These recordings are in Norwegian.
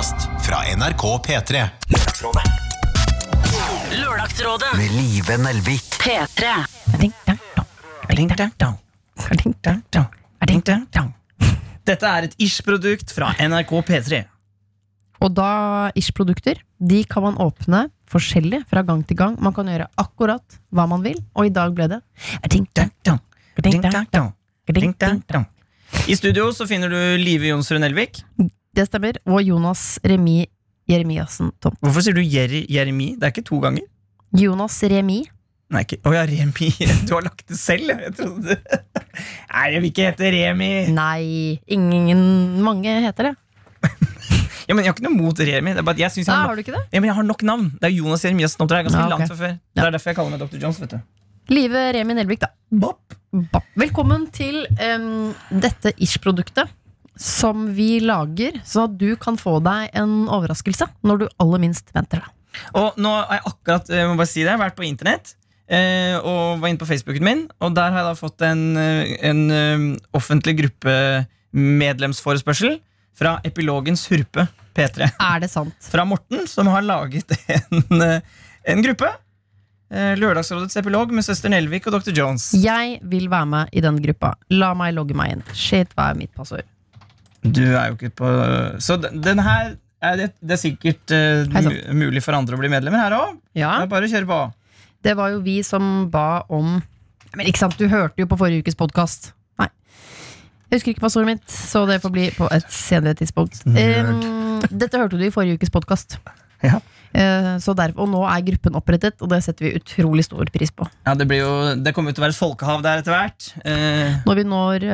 podkast fra NRK P3. Lørdagsrådet med Live Nelvik. P3 Dette er et Ish-produkt fra NRK P3. Og da Ish-produkter de kan man åpne forskjellig fra gang til gang. Man kan gjøre akkurat hva man vil, og i dag ble det I studio så finner du Live Jonsrud Nelvik. Det stemmer. Og Jonas Remi Jeremiassen Tomt. Hvorfor sier du Jeri, Jeremi? Det er ikke to ganger. Jonas Remi. Nei, ikke Å ja, Remi. Du har lagt det selv, jeg trodde Nei, jeg vil ikke hete Remi. Nei, ingen Mange heter det. Ja, men Jeg har ikke noe mot Remi. Det er bare jeg synes jeg Nei, har, har du ikke det? ja, men jeg har nok navn. Det er Jonas Jeremiassen. Det er ganske Ja, okay. langt fra før. Det er derfor jeg kaller meg Dr. Jones. vet du Live Remi Nelvik, da. Bopp. Ba- Velkommen til um, dette Ish-produktet. Som vi lager, så at du kan få deg en overraskelse når du aller minst venter det. Og nå har jeg akkurat jeg må bare si det, vært på internett eh, og var inne på Facebooken min. Og der har jeg da fått en, eh, en eh, offentlig gruppemedlemsforespørsel fra Epilogens Hurpe P3. Er det sant? Fra Morten, som har laget en, en gruppe. Lørdagsrådets epilog med søster Nelvik og Dr. Jones. Jeg vil være med i den gruppa. La meg logge meg inn. Shit, hva er mitt passord? Du er jo ikke på Så den, den her er det, det er sikkert eh, mu- mulig for andre å bli medlemmer her òg. Ja, bare kjør på. det var jo vi som ba om Men ikke sant, du hørte jo på forrige ukes podkast. Nei. Jeg husker ikke passordet mitt, så det får bli på et senere tidspunkt. Um, dette hørte du i forrige ukes podkast. Ja. så derfor, og nå er gruppen opprettet, og det setter vi utrolig stor pris på. Ja, Det, blir jo, det kommer jo til å være et folkehav der etter hvert. Eh, Når vi når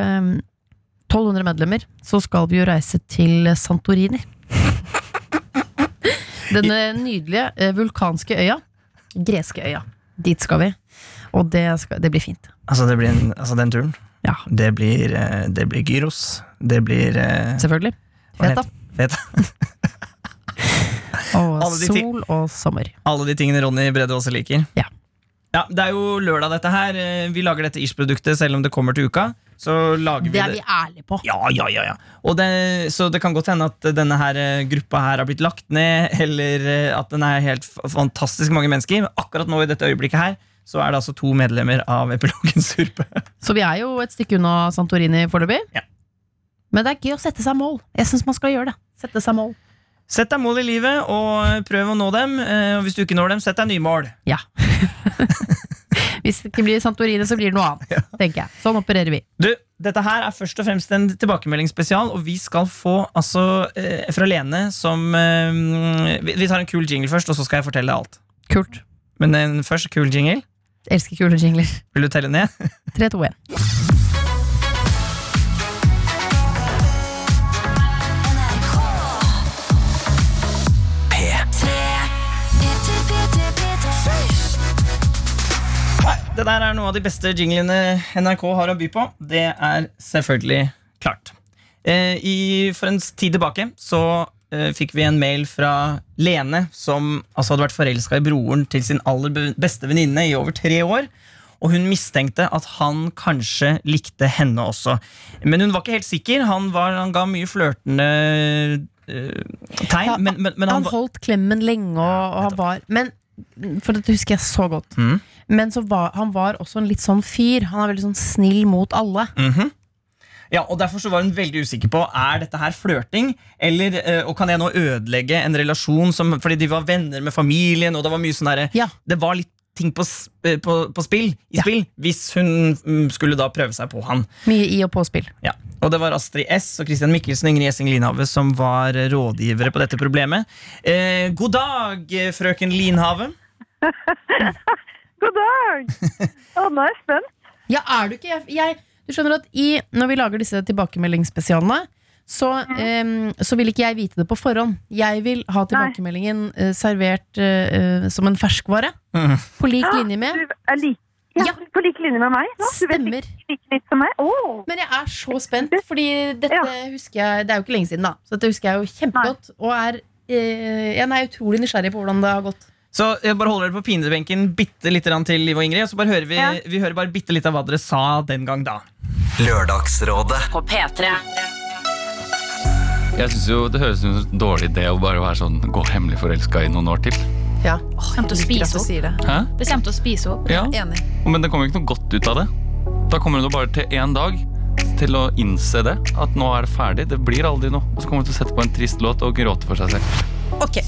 1200 medlemmer, så skal vi jo reise til Santorini. Denne nydelige eh, vulkanske øya. Greske øya. Dit skal vi. Og det, skal, det blir fint. altså, det blir en, altså Den turen. Ja. Det blir, eh, det blir gyros. Det blir eh, Selvfølgelig. Feta. Feta. Og sol og sommer. Alle de tingene Ronny Brede også liker. Ja. Ja, Det er jo lørdag, dette her. Eh, Vi lager dette Ish-produktet selv om det kommer til uka. Så lager vi Det er vi ærlige på. Ja, ja, ja, ja. Det, så det kan godt hende at denne her eh, gruppa her har blitt lagt ned, eller eh, at den er helt fantastisk mange mennesker. Men akkurat nå i dette øyeblikket her, så er det altså to medlemmer av Epilogens Surpe. Så vi er jo et stykke unna Santorini foreløpig. Ja. Men det er gøy å sette seg mål. Jeg syns man skal gjøre det. Sette seg mål. Sett deg mål i livet, og prøv å nå dem. eh, Og hvis du ikke når dem, sett deg nye mål. Ja. Hvis det ikke blir Santorini, så blir det noe annet. tenker jeg. Sånn opererer vi. Du, dette her er først og fremst en tilbakemeldingsspesial, og vi skal få altså eh, fra Lene som eh, vi, tar en kul jingle først, og så skal jeg fortelle alt. Kult. Men en først kul jingle. Elsker kule jingler. Vil du telle ned? 3, 2, 1. det der er noe av de beste jinglene NRK har å by på. Det er selvfølgelig klart. Eh, i, for en tid tilbake så eh, fikk vi en mail fra Lene, som altså hadde vært forelska i broren til sin aller beste venninne i over tre år. Og hun mistenkte at han kanskje likte henne også. Men hun var ikke helt sikker. Han, var, han ga mye flørtende eh, tegn. Ja, men, men, men han, Han holdt klemmen lenge, og, og han var Men For dette husker jeg så godt. Mhm. Men så var, han var også en litt sånn fyr. Han er veldig sånn snill mot alle. Mhm. Ja, og Derfor så var hun veldig usikker på Er dette her flørting. Eller, eh, og kan jeg nå ødelegge en relasjon som, fordi de var venner med familien. Og Det var mye sånn der, Ja. Det var litt ting på, eh, på, på spill, i Ja. spill hvis hun mm, skulle da prøve seg på han. Mye i og påspill. Ja. Og det var Astrid S og Christian Mikkelsen og Ingrid Gjessing Linhave som var rådgivere på dette problemet. Eh, god dag, eh, frøken Linhave. God dag! Å, nå er jeg spent. Ja, er du ikke? Jeg, jeg, du skjønner at i, Når vi lager disse tilbakemeldingsspesialene, så, em, så vil ikke jeg vite det på forhånd. Jeg vil ha tilbakemeldingen eh, servert eh, eh, som en ferskvare. Mm. På lik Ja, linje med. Du er like, ja, Ja. På like linje med meg? nå. Du vet Stemmer. like, meg? Oh. Men jeg er så spent, fordi dette Ja. husker jeg Det er jo ikke lenge siden, da. Så dette husker jeg jo kjempegodt. Og er, eh, jeg er utrolig nysgjerrig på hvordan det har gått. Så jeg bare holder dere på pinebenken bitte litt til Liv og Ingrid. Og så bare hører vi, Ja. vi hører bare bitte litt av hva dere sa den gang da. Lørdagsrådet På P3 Jeg synes jo Det høres ut som en dårlig idé å bare være sånn gå hemmelig forelska i noen år til. Ja. Kommer til å spise du opp. det. Hæ? Det kommer til å spise opp. Ja. Enig. Men det kommer jo ikke noe godt ut av det. Da kommer hun bare til én dag til å innse det. At nå er det ferdig. Det blir aldri noe. Og så kommer hun til å sette på en trist låt og gråte for seg selv. Ok,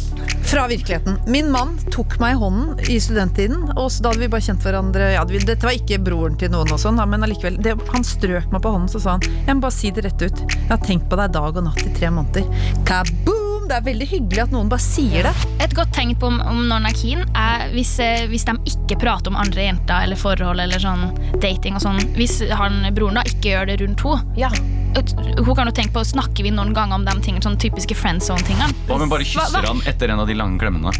fra virkeligheten. Min mann tok meg i hånden i studenttiden. Og så da hadde vi bare kjent hverandre ja, Dette var ikke broren til noen, og sånn, men allikevel. Det, han strøk meg på hånden så sa han Jeg må bare si det rett ut. Jeg har tenkt på deg dag og natt i tre måneder. Kaboom! Det er veldig hyggelig at noen bare sier det. Et godt tegn på om, om noen er keen, er hvis, eh, hvis de ikke prater om andre jenter eller forhold eller sånn dating og sånn. Hvis han, broren da ikke gjør det rundt henne. Ja. Hun kan jo tenke på, Snakker vi noen ganger om de tingene, sånne typiske friendzone-tingene? Hva om hun bare kysser hva- han etter en av de lange klemmene?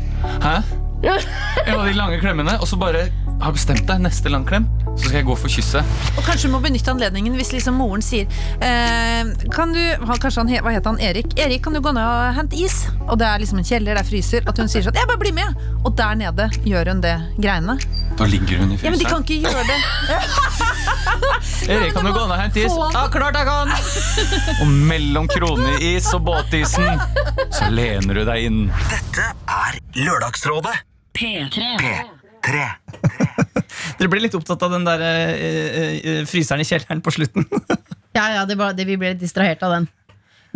Hæ? En av de lange klemmene, og så bare har bestemt deg. Neste lang klem, så skal jeg gå for kysset. Og kanskje du må benytte anledningen hvis liksom moren sier eh, Kan du, kanskje han, Hva heter han? Erik? Erik, kan du gå ned og hente is? Og det er liksom en kjeller, det er fryser. At hun sier sånn Jeg bare blir med! Og der nede gjør hun det greiene. Da ligger hun i Ja, men de kan ikke gjøre det. Erik, kan du gå ned og hente is? Ja, klart jeg kan! Og mellom kroneis og båtisen så lener du deg inn. Dette er Lørdagsrådet. P3. Dere ble litt opptatt av den der eh, eh, fryseren i kjelleren på slutten. Ja, ja, det var, det, vi ble litt distrahert av den.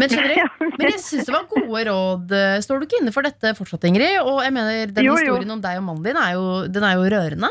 Men, generelt, men jeg syns det var gode råd. Står du ikke inne for dette fortsatt, Ingrid? Og jeg mener, den Jo, jo. historien om deg og mannen din er jo, den er jo rørende.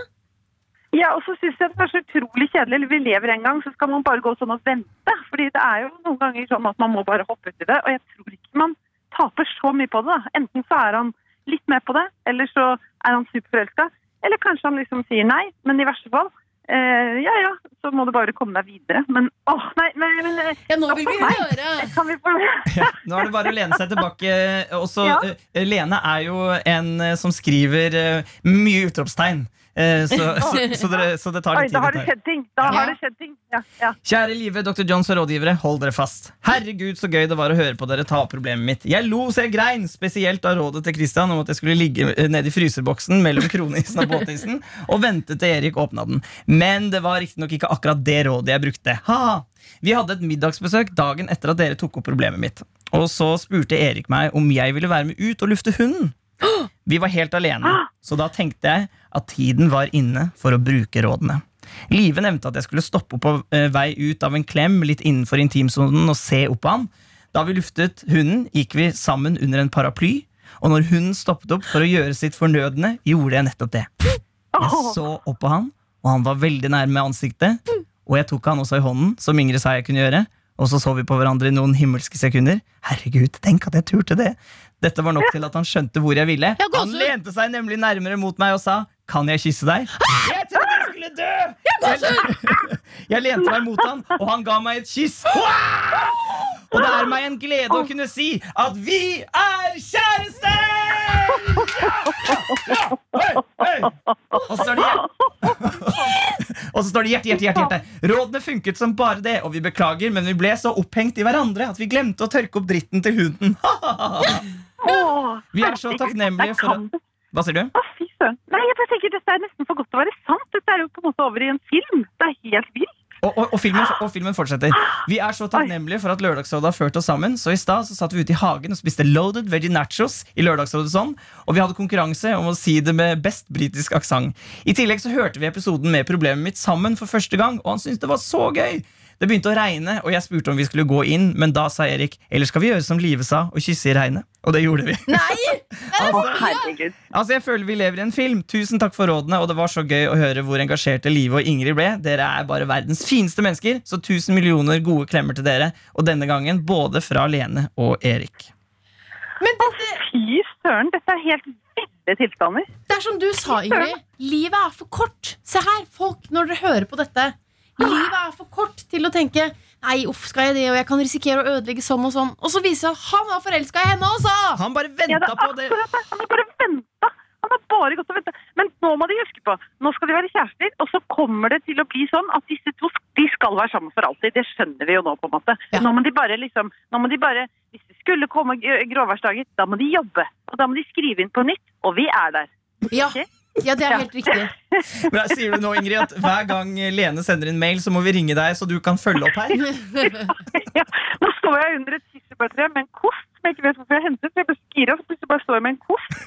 Ja, og så syns jeg det er så utrolig kjedelig. Vi lever en gang, så skal man bare gå sånn og vente. Fordi det er jo noen ganger sånn at man må bare hoppe uti det. Og jeg tror ikke man taper så mye på det. da. Enten så er han litt med på det, eller så er han superforelska. Eller kanskje han liksom sier nei, men i verste fall eh, ja ja, så må du bare komme deg videre. Men åh, nei, nei, men eh, Ja, nå vil vi høre! kan vi få Nå er det bare å lene seg tilbake. Også, Ja. eh, Lene er jo en eh, som skriver eh, mye utropstegn. Eh, så, så, så, dere, så det tar litt tid. da har det skjedd ting. Da Ja. har det skjedd ting. Ja, ja. Kjære live Dr. Johns og rådgivere, hold dere fast. Herregud, så gøy det var å høre på dere ta opp problemet mitt. Jeg lo så jeg grein, spesielt av rådet til Christian om at jeg skulle ligge eh, nede i fryserboksen mellom kronisen og båtisen og vente til Erik åpna den. Men det var riktignok ikke akkurat det rådet jeg brukte. Ha! Vi hadde et middagsbesøk dagen etter at dere tok opp problemet mitt. Og så spurte Erik meg om jeg ville være med ut og lufte hunden. Vi var helt alene, så da tenkte jeg at tiden var inne for å bruke rådene. Live nevnte at jeg skulle stoppe på eh, vei ut av en klem litt innenfor intimsonen og se opp på han. Da vi luftet hunden, gikk vi sammen under en paraply, og når hunden stoppet opp for å gjøre sitt fornødne, gjorde jeg nettopp det. Jeg så opp på han, og han var veldig nærme ansiktet, og jeg tok han også i hånden, som Ingrid sa jeg kunne gjøre, og så så vi på hverandre i noen himmelske sekunder. Herregud, tenk at jeg turte det. Dette var nok til at han skjønte hvor jeg ville. Han lente seg nemlig nærmere mot meg og sa, kan jeg kysse deg? Jeg trodde jeg skulle dø! Jeg, jeg lente meg mot han, og han ga meg et kyss. Og det er meg en glede å kunne si at vi er kjærester! Ja! Hey. Hei! Og så står det. Og så står det hjerte, hjerte, hjerte, hjerte. Rådene funket som bare det, og vi beklager, men vi ble så opphengt i hverandre at vi glemte å tørke opp dritten til hunden. Åh, Vi er så takknemlige for at. Hva sier du? Å, fy søren. Nei, jeg bare tenker Dette er nesten for godt til å være sant. Dette er jo på en måte over i en film. Det er helt vilt. Og, og, og, filmen, og filmen fortsetter. Vi er så takknemlige for at Lørdagsrådet har ført oss sammen. Så i stad så satt vi ute i hagen og spiste loaded veggie nachos i Lørdagsrådet sånn. Og vi hadde konkurranse om å si det med best britisk aksent. I tillegg så hørte vi episoden med problemet mitt sammen for første gang, og han syntes det var så gøy. Det begynte å regne, og jeg spurte om vi skulle gå inn, men da sa Erik eller skal vi gjøre som Live sa, og kysse i regnet. Og det gjorde vi. Nei! Altså. Altså, jeg føler vi lever i en film. Tusen takk for rådene, og det var så gøy å høre hvor engasjerte Live og Ingrid ble. Dere er bare verdens fineste mennesker, så tusen millioner gode klemmer til dere. Og denne gangen både fra Lene og Erik. Men dette, Fy søren, dette er helt ville tilstander. det er som du sa, Ingrid. Livet er for kort. Se her, folk, når dere hører på dette. Livet er for kort til å tenke Nei, uff, skal jeg det, og jeg kan risikere å ødelegge sånn og sånn. Og så viser det seg at han var forelska i henne også! Han bare Ja, venta er på det. Han har bare venta. Han har bare gått og venta. Men nå må de huske på Nå skal de være kjærester, og så kommer det til å bli sånn at disse to de skal være sammen for alltid. Det skjønner vi jo nå, på en måte. Ja. Nå må de bare liksom Nå må de bare Hvis det skulle komme gr- gråværsdager, da må de jobbe. Og da må de skrive inn på nytt. Og vi er der. Ja, Ok? Ja det er helt riktig. Men Sier du nå, Ingrid, at hver gang Lene sender inn mail, så må vi ringe deg, så du kan følge opp her? Ja, nå står jeg under et kirsebærtre med en kost som jeg ikke vet hvorfor jeg hentet. Jeg ble så gira, så plutselig bare står jeg med en kost.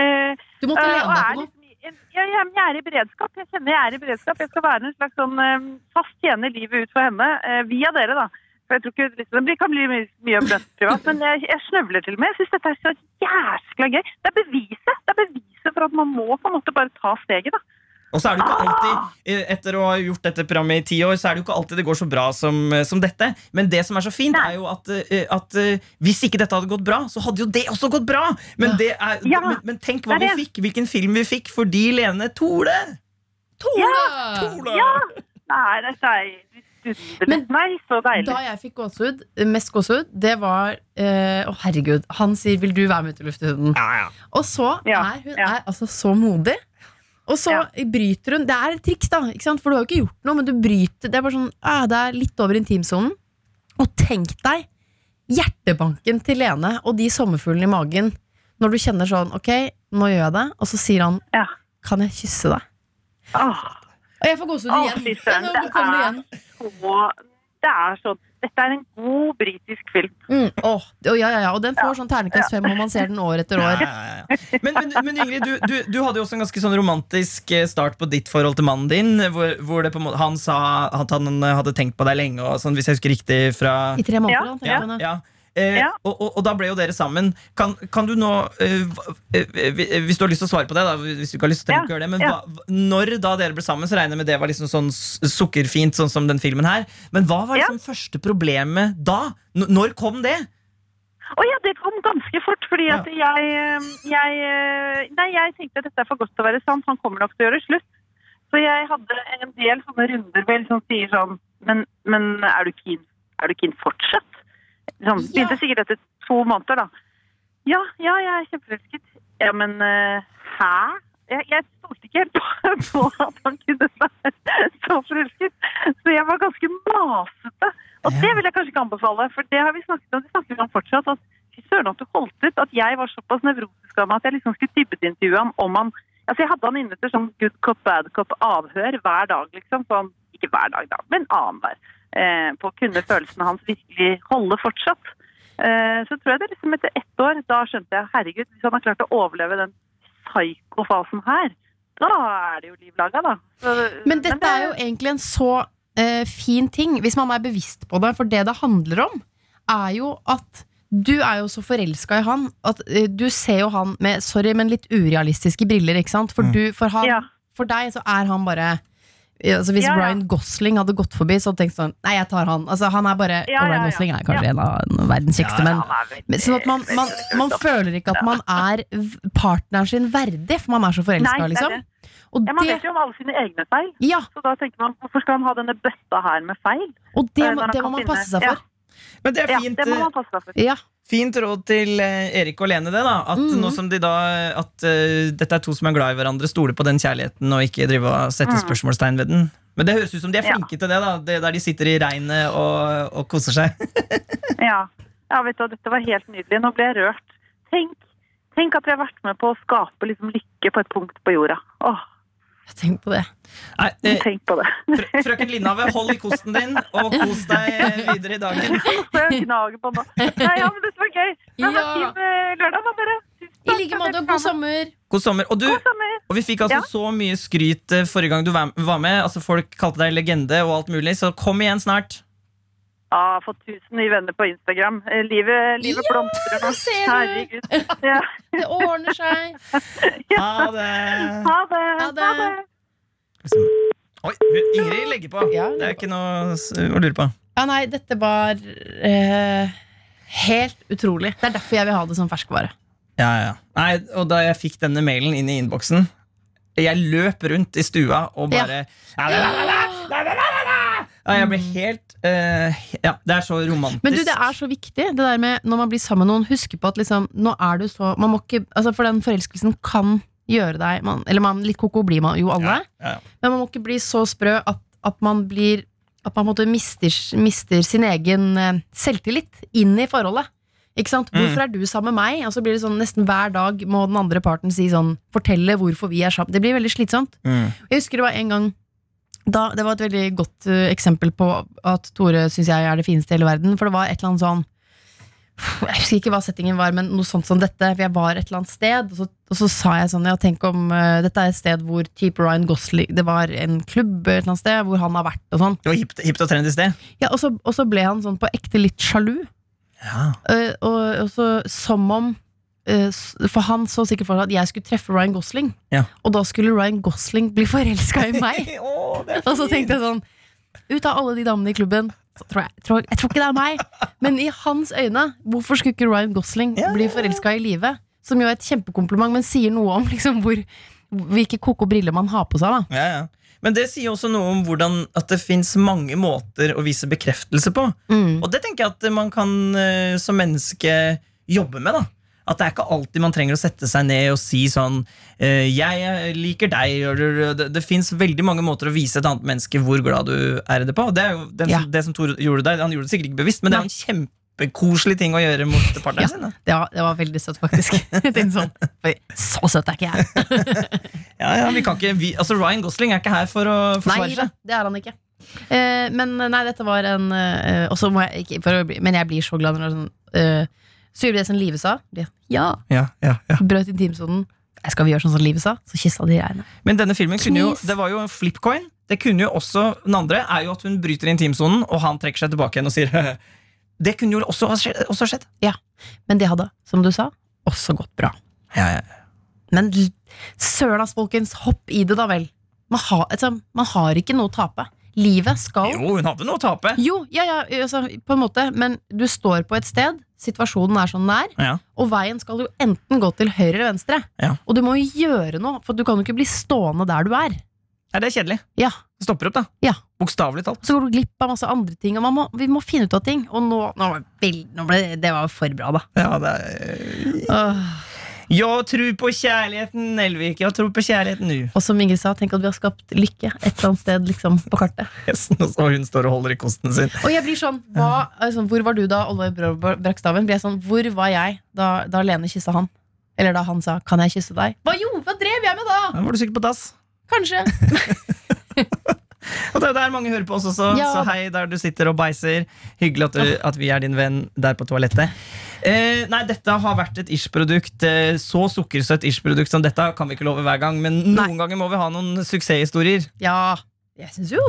Eh, Du måtte eh, lene deg på noe. Jeg, ja, men jeg er i beredskap. Jeg kjenner jeg er i beredskap. Jeg skal være en slags sånn eh, fast tjener livet ut for henne. eh, via dere, da. For jeg tror ikke liksom, Det kan bli mye, mye om dette privat, men jeg, jeg snøvler til og med. Jeg syns dette er så jæskla gøy. Det er beviset. Det er beviset for at man må på en måte bare ta steget, da. Og så er det ikke alltid, eh, etter å ha gjort dette programmet i ti år, så er det jo ikke alltid det går så bra som, eh, som dette. Men det som er så fint, er jo at, eh, at hvis ikke dette hadde gått bra, så hadde jo det også gått bra! Men, det er, Ja, men, men tenk hva vi fikk, hvilken film vi fikk fordi Lene Tole! Tole! Ja! Nei, dette er. Men meg, så deilig. Da jeg fikk gåsehud, mest gåsehud, det var eh, Å, herregud. Han sier 'vil du være med ut i luftehunden'? Ja, ja. Og så Ja, er hun ja. er altså så modig. Og så Ja. bryter hun Det er et triks, da, ikke sant? for du har jo ikke gjort noe, men du bryter Det er bare sånn, ah, det er litt over intimsonen. Og tenk deg hjertebanken til Lene og de sommerfuglene i magen når du kjenner sånn Ok, nå gjør jeg det. Og så sier han Ja. Kan jeg kysse deg? Åh. Og jeg får gåsehud igjen. Åh, det er så Det er sånn Dette er en god britisk film. Mm, åh, oh, ja, ja, ja. Og den får sånn terningkast fem om man ser den år etter år. Ja, ja, ja. Men, men, men Ingrid, du, du, du hadde jo også en ganske sånn romantisk eh, start på ditt forhold til mannen din. Hvor, hvor det på en måte, han sa at han hadde tenkt på deg lenge, og sånn, hvis jeg husker riktig fra I tre måneder. Ja, ja, ja. Eh, Ja. og, og, og da ble jo dere sammen. Kan, kan du nå eh, eh, Hvis du har lyst til å svare på det, da, hvis du ikke har lyst til å Ja, gjøre det Men ja. hva, når da dere ble sammen, så regner jeg med det var liksom sånn sukkerfint, sånn som den filmen her. Men hva var Ja. liksom første problemet da? N når kom det? Å ja, det kom ganske fort, fordi Ja. at jeg, eh, jeg eh, Nei, jeg tenkte at dette er for godt til å være sant. Han kommer nok til å gjøre slutt. Så jeg hadde en del sånne runder vel som sier sånn Men, men er du keen? Er du keen fortsatt? Sånn, begynte sikkert etter to måneder, da. Ja, ja, jeg er kjempeforelsket. Ja, men uh, hæ? Jeg, jeg stolte ikke helt på, på at han kunne være så forelsket. Så jeg var ganske masete. Og det vil jeg kanskje ikke anbefale, for det har vi snakket om. Det snakker vi om fortsatt. At fy søren at du holdt ut. At jeg var såpass nevrotisk av meg at jeg liksom skulle dybdeintervjue ham om han Altså Jeg hadde han inne til sånn good cop, bad cop avhør hver dag, liksom. Sånn, ikke hver dag, da, men annenhver. Eh, på å kunne følelsene hans virkelig holde fortsatt. Eh, så tror jeg det liksom etter ett år, da skjønte jeg herregud, hvis han har klart å overleve den psykofasen her, da er det jo liv laga, da. Så, Men dette det- er jo egentlig en så eh, fin ting, hvis man er bevisst på det. For det det handler om, er jo at du er jo så forelska i han at eh, du ser jo han med sorry, men litt urealistiske briller. ikke sant? For, du, for, han, Ja. for deg så er han bare altså Hvis Ja, ja. Ryan Gosling hadde gått forbi, så hadde tenkt sånn Nei, jeg tar han. Altså Han er bare Ja, ja. Gosling er kanskje en av verdens kjekkeste menn. Sånn at man, man, man føler ikke at man er partneren sin verdig, for man er så forelska, liksom. Og Ja, man vet jo om alle sine egne feil. ja, Så da tenker man, hvorfor skal han ha denne bøtta her med feil? og det, det må man passe seg for. Men det er Ja, fint, det må eh, man passe seg for. Ja. fint råd til eh, Erik og Lene, det. da At mm. nå som de da At uh, dette er to som er glad i hverandre, stoler på den kjærligheten og ikke drive og sette Mm. spørsmålstegn ved den. Men det høres ut som de er Ja. flinke til det, da det, der de sitter i regnet og, og koser seg. Ja. ja, vet du, dette var helt nydelig. Nå ble jeg rørt. Tenk, tenk at vi har vært med på å skape liksom, lykke på et punkt på jorda. Åh, Tenk på det. Nei, eh, tenk på det. Fr Frøken Linnave, hold i kosten din, og kos deg videre i dagen. Gnager på nå. Nei, ja, men dette var gøy. Ja, Ja. Fin eh, lørdag, da, dere. I like måte, god sommer. God sommer. Og, du, God sommer. og vi fikk altså Ja. så mye skryt eh, forrige gang du var var med. Altså Folk kalte deg legende og alt mulig, så kom igjen snart. Ja, fått tusen nye venner på Instagram. Eh, Livet, livet Ja, blomstrer nå. Herregud. Ja. Det ordner seg. Ha det. Ha det. Ha det. Oi, Ingrid legger på. Ja. Det er ikke noe å lure på. Ja, nei, dette var eh, helt utrolig. Det er derfor jeg vil ha det som ferskvare. Ja, ja. Nei, og da jeg fikk denne mailen inn i innboksen Jeg løp rundt i stua og bare ja, Jeg ble helt uh, Ja, det er så romantisk. Men du, det er så viktig det der med når man blir sammen med noen. huske på at liksom, nå er du så man må ikke, altså For den forelskelsen kan gjøre deg man, Eller man, litt koko blir man jo alle. Ja, ja. Men man må ikke bli så sprø at, at man blir At man måte mister, mister sin egen eh, selvtillit inn i forholdet. Ikke sant? Mm. Hvorfor er du sammen med meg? Og så blir det sånn Nesten hver dag må den andre parten si sånn Fortelle hvorfor vi er sammen. Det blir veldig slitsomt. Mm. Jeg husker det var en gang da, Det var et veldig godt uh, eksempel på at Tore syns jeg er det fineste i hele verden. For det var et eller annet sånn Jeg husker ikke hva settingen var, men noe sånt som dette. For jeg var et eller annet sted, og så, og så sa jeg sånn Ja, tenk om uh, dette er et sted hvor type Ryan Gosling Det var en klubb et eller annet sted hvor han har vært og sånn. Det var hipt, hipt og trendy sted. Ja, og, så, og så ble han sånn på ekte litt sjalu. Ja. Uh, og, og så som om For han så sikkert for seg at jeg skulle treffe Ryan Gosling. Ja. Og da skulle Ryan Gosling bli forelska i meg. oh, og så tenkte jeg sånn Ut av alle de damene i klubben, så tror jeg, tror, jeg tror ikke det er meg. Men i hans øyne, hvorfor skulle ikke Ryan Gosling Ja, bli forelska i livet? Som jo er et kjempekompliment, men sier noe om liksom, hvor, hvilke koko briller man har på seg. Da. Ja, ja. Men det sier også noe om hvordan at det fins mange måter å vise bekreftelse på. Mm. Og det tenker jeg at man kan eh, som menneske jobbe med. da At det er ikke alltid man trenger å sette seg ned og si sånn eh, 'Jeg liker deg'. og Det, det, fins veldig mange måter å vise et annet menneske hvor glad du er i det på. Det er jo den, Ja. det som Tor gjorde der. Han gjorde det sikkert ikke bevisst, men det er en kjempekoselig ting å gjøre mot partneren Ja. sin. da. Det, var, veldig søtt, faktisk. Sånn, Så søt er ikke jeg. Ja, ja, vi kan ikke, vi, altså Ryan Gosling er ikke her for å forsvare seg. Nei, det er han ikke. Eh, men nei, dette var en eh, også må jeg, ikke, å Men jeg blir så glad når det er sånn uh, Så gjorde vi det som Live sa. Ja, Ja, ja, ja. Brøt intimsonen. Skal vi gjøre sånn som Live sa? Så kyssa de regnet. Men denne filmen kunne jo, det var jo en flipcoin. Det kunne jo også, Den andre er jo at hun bryter intimsonen, og han trekker seg tilbake igjen og sier Det kunne jo også ha skjedd. Også skjedd. Ja, Men det hadde, som du sa, også gått bra. Ja, ja. Men sølas, folkens, hopp i det, da vel. Man har, altså, man har ikke noe å tape. Livet skal Jo, hun hadde noe å tape. Jo, ja, ja, altså, på en måte, men du står på et sted, situasjonen er sånn den er, Ja. og veien skal jo enten gå til høyre eller venstre. Ja. Og du må jo gjøre noe, for du kan jo ikke bli stående der du er. Ja, det er kjedelig. Ja, Stopper opp, da. Ja. Bokstavelig talt. Så går du glipp av masse andre ting, og man må, vi må finne ut av ting. Og nå, nå, ble, det nå ble det, det var for bra, da. Ja, det er... Åh. Jeg tror på kjærligheten, Elvik. Jeg tror på kjærligheten nå. Og som Ingrid sa, tenk at vi har skapt lykke et eller annet sted liksom, på kartet. Og så hun står og holder i kosten sin. Og jeg blir sånn, hva, altså, Hvor var du da Olvar brakk staven? Blir jeg sånn, Hvor var jeg da, da Lene kyssa han? Eller da han sa 'kan jeg kysse deg'? Hva jo, hva drev jeg med da? Da var du sikkert på dass. Kanskje. Og det er der mange hører på oss også, Ja. så hei der du sitter og beiser. Hyggelig at, du, at vi er din venn der på toalettet. Eh, nei, dette har vært et Ish-produkt. Eh, så sukkersøtt Ish-produkt som dette kan vi ikke love hver gang, men noen ganger må vi ha noen suksesshistorier. Ja, jeg syns jo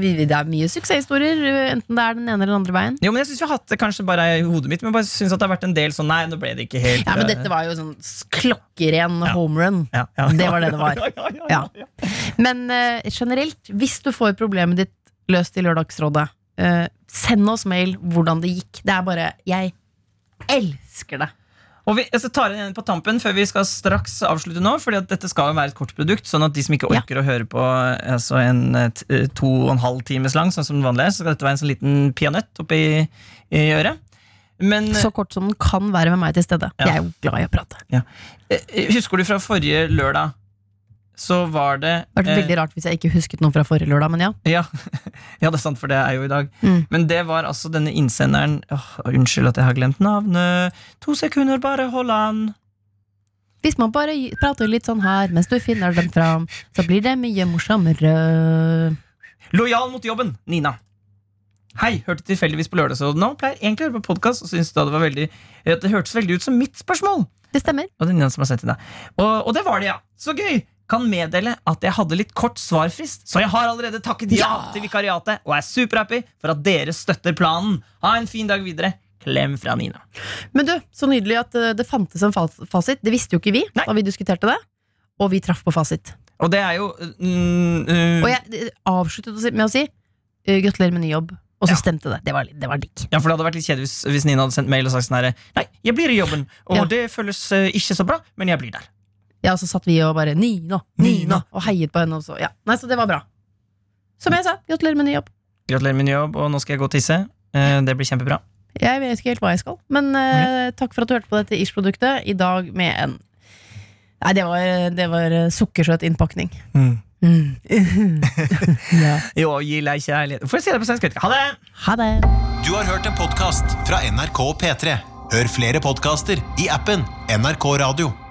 vi, det er mye suksesshistorier, enten det er den ene eller den andre veien. Jo, men jeg synes vi har hatt det kanskje bare i hodet mitt, men bare synes at det har vært en del sånn Nei, nå ble det ikke helt Ja, men eh, dette var jo sånn klokkeren home run. ja, ja, Det var det det var. Ja, ja, ja, ja, ja. Men uh, generelt, hvis du får problemet ditt løst i Lørdagsrådet, uh, send oss mail hvordan det gikk. Det er bare Jeg elsker det. Og vi jeg skal ta den igjen på tampen før vi skal straks avslutte nå. Fordi at dette skal jo være et kort produkt, sånn at de som ikke Ja. orker å høre på altså en eh, eh, to og en halv times lang, sånn som vanlig er, så skal dette være en sånn liten peanøtt oppi i øret. Men Så kort som den kan være med meg til stede. Ja. Jeg er jo glad i å prate. Ja. husker du fra forrige lørdag, så var det Det hadde vært eh, veldig rart hvis jeg ikke husket noe fra forrige lørdag, men ja. Ja. ja, det er sant, for det er jo i dag. Mm. Men det var altså denne innsenderen åh, Unnskyld at jeg har glemt navnet. To sekunder, bare hold an. Hvis man bare prater litt sånn her mens du finner dem fram, så blir det mye morsommere. Lojal mot jobben, Nina. Hei, hørte tilfeldigvis på Lørdagsrådet nå. Pleier egentlig å høre på podkast og syns da det var veldig at Det hørtes veldig ut som mitt spørsmål. Det stemmer. Og det er Nina som har sett det. Og, og det var det, ja. Så gøy! Kan meddele at jeg hadde litt kort svarfrist, så jeg har allerede takket ja, Ja! til vikariatet og er superhappy for at dere støtter planen. Ha en fin dag videre. Klem fra Nina. Men du, så nydelig at eh, det fantes en fasit. Det visste jo ikke vi Nei. da vi diskuterte det. Og vi traff på fasit. Og det er jo mm, uh, Og jeg avsluttet med å si uh, gratulerer med ny jobb. Og så Ja. stemte det. Det var, det var digg. Ja, for Det hadde vært litt kjedelig hvis, hvis Nina hadde sendt mail og sagt sånn herre Nei, jeg blir i jobben, og Ja. det føles uh, ikke så bra, men jeg blir der. Ja, så satt vi og bare Nina, Nina, Nina. og heiet på henne. Og så, ja. Nei, så det var bra. Som jeg sa, gratulerer med ny jobb. Gratulerer med ny jobb, og nå skal jeg gå og tisse. Eh, det blir kjempebra. Jeg vet ikke helt hva jeg skal, men eh, takk for at du hørte på dette Ish-produktet. I dag med en Nei, det var, det var eh, sukkersøt innpakning. Mm. ja. Jo, gi deg kjærlighet. Får jeg si det på svensk? Ha det! Ha det. Du har hørt en podkast fra NRK P3. Hør flere podkaster i appen NRK Radio.